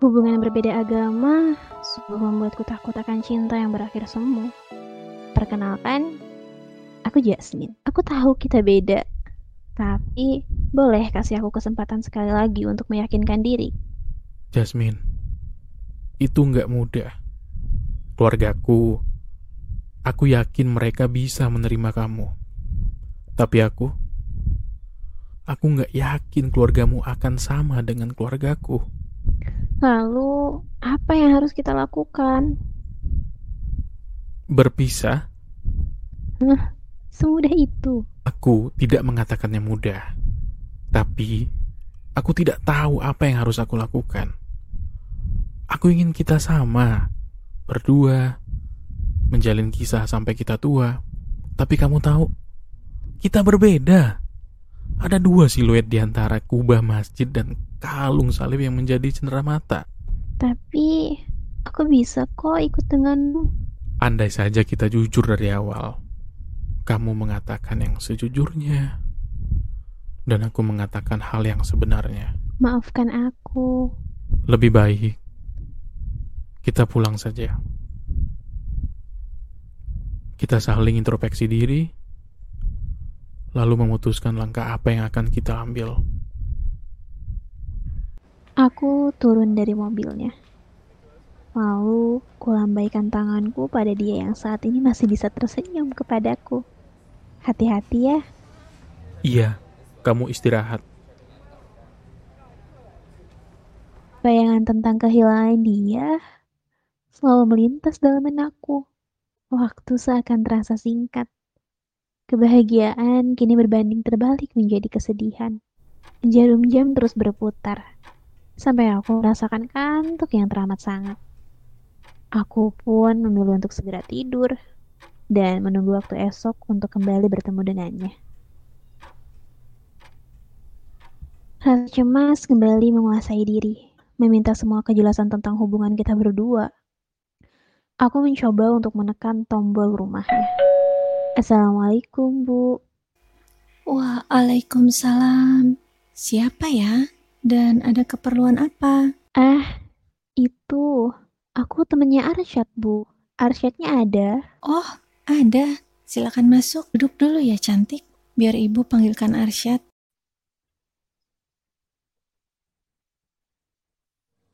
Hubungan yang berbeda agama sungguh membuatku takut akan cinta yang berakhir semu. Perkenalkan, aku Jasmine. Aku tahu kita beda, tapi boleh kasih aku kesempatan sekali lagi untuk meyakinkan diri. Jasmine, itu nggak mudah. Keluargaku, aku yakin mereka bisa menerima kamu. Tapi aku, aku nggak yakin keluargamu akan sama dengan keluargaku. Lalu, apa yang harus kita lakukan? Berpisah, Nah, semudah itu. aku tidak mengatakannya mudah. Tapi, aku tidak tahu apa yang harus aku lakukan. Aku ingin kita sama, berdua, menjalin kisah sampai kita tua. Tapi kamu tahu, kita berbeda. Ada dua siluet di antara kubah masjid dan kalung salib yang menjadi cendera mata. Tapi, aku bisa kok ikut denganmu. Andai saja kita jujur dari awal, kamu mengatakan yang sejujurnya, dan aku mengatakan hal yang sebenarnya. Maafkan aku. Lebih baik kita pulang saja. Kita saling introspeksi diri, lalu memutuskan langkah apa yang akan kita ambil. Aku turun dari mobilnya. Lalu, kulambaikan tanganku pada dia yang saat ini masih bisa tersenyum kepadaku. Hati-hati ya. Iya, kamu istirahat. Bayangan tentang kehilangan dia selalu melintas dalam benakku. Waktu seakan terasa singkat. Kebahagiaan kini berbanding terbalik menjadi kesedihan. Jarum jam terus berputar. Sampai aku merasakan kantuk yang teramat sangat. Aku pun memilih untuk segera tidur dan menunggu waktu esok untuk kembali bertemu dengannya. Rasa cemas kembali menguasai diri, meminta semua kejelasan tentang hubungan kita berdua. Aku mencoba untuk menekan tombol rumahnya. Assalamualaikum, Bu. Waalaikumsalam. Siapa ya? Dan ada keperluan apa? Ah, itu. Aku temennya Arsyad, Bu. Arsyadnya ada. Oh, ada. Silakan masuk. Duduk dulu ya, cantik. Biar ibu panggilkan Arsyad.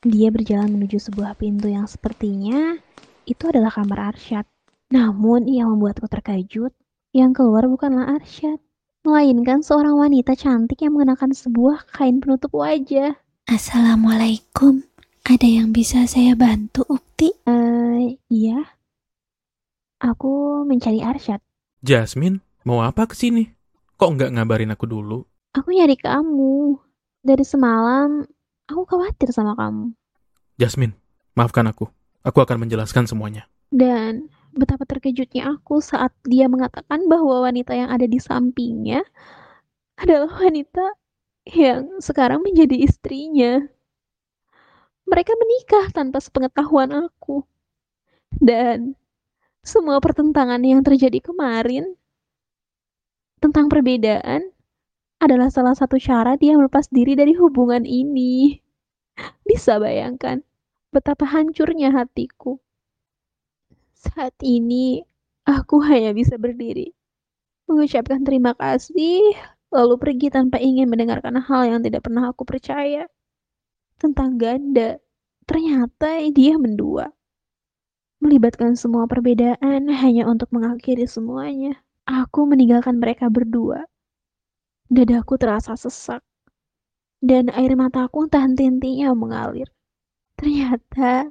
Dia berjalan menuju sebuah pintu yang sepertinya itu adalah kamar Arsyad. Namun ia membuatku terkejut. Yang keluar bukanlah Arsyad, melainkan seorang wanita cantik yang mengenakan sebuah kain penutup wajah. Assalamualaikum. Ada yang bisa saya bantu, Ukti? Eh, iya. Aku mencari Arsyad. Jasmine, mau apa ke sini? Kok nggak ngabarin aku dulu? Aku nyari kamu. Dari semalam, aku khawatir sama kamu. Jasmine, maafkan aku. Aku akan menjelaskan semuanya. Dan betapa terkejutnya aku saat dia mengatakan bahwa wanita yang ada di sampingnya adalah wanita yang sekarang menjadi istrinya. Mereka menikah tanpa sepengetahuan aku. Dan semua pertentangan yang terjadi kemarin tentang perbedaan adalah salah satu cara dia melepas diri dari hubungan ini. Bisa bayangkan betapa hancurnya hatiku. Saat ini aku hanya bisa berdiri, mengucapkan terima kasih, lalu pergi tanpa ingin mendengarkan hal yang tidak pernah aku percaya tentang ganda. Ternyata dia mendua, melibatkan semua perbedaan hanya untuk mengakhiri semuanya. Aku meninggalkan mereka berdua. Dadaku terasa sesak, dan air mataku entah henti-hentinya mengalir. Ternyata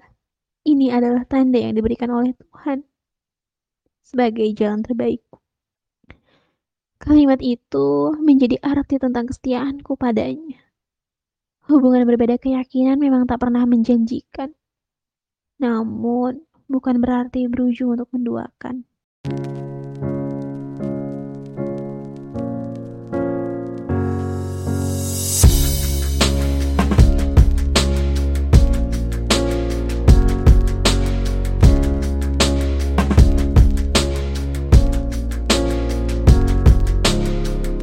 ini adalah tanda yang diberikan oleh Tuhan sebagai jalan terbaikku. Kalimat itu menjadi arti tentang kesetiaanku padanya. Hubungan berbeda keyakinan memang tak pernah menjanjikan. Namun, bukan berarti berujung untuk menduakan.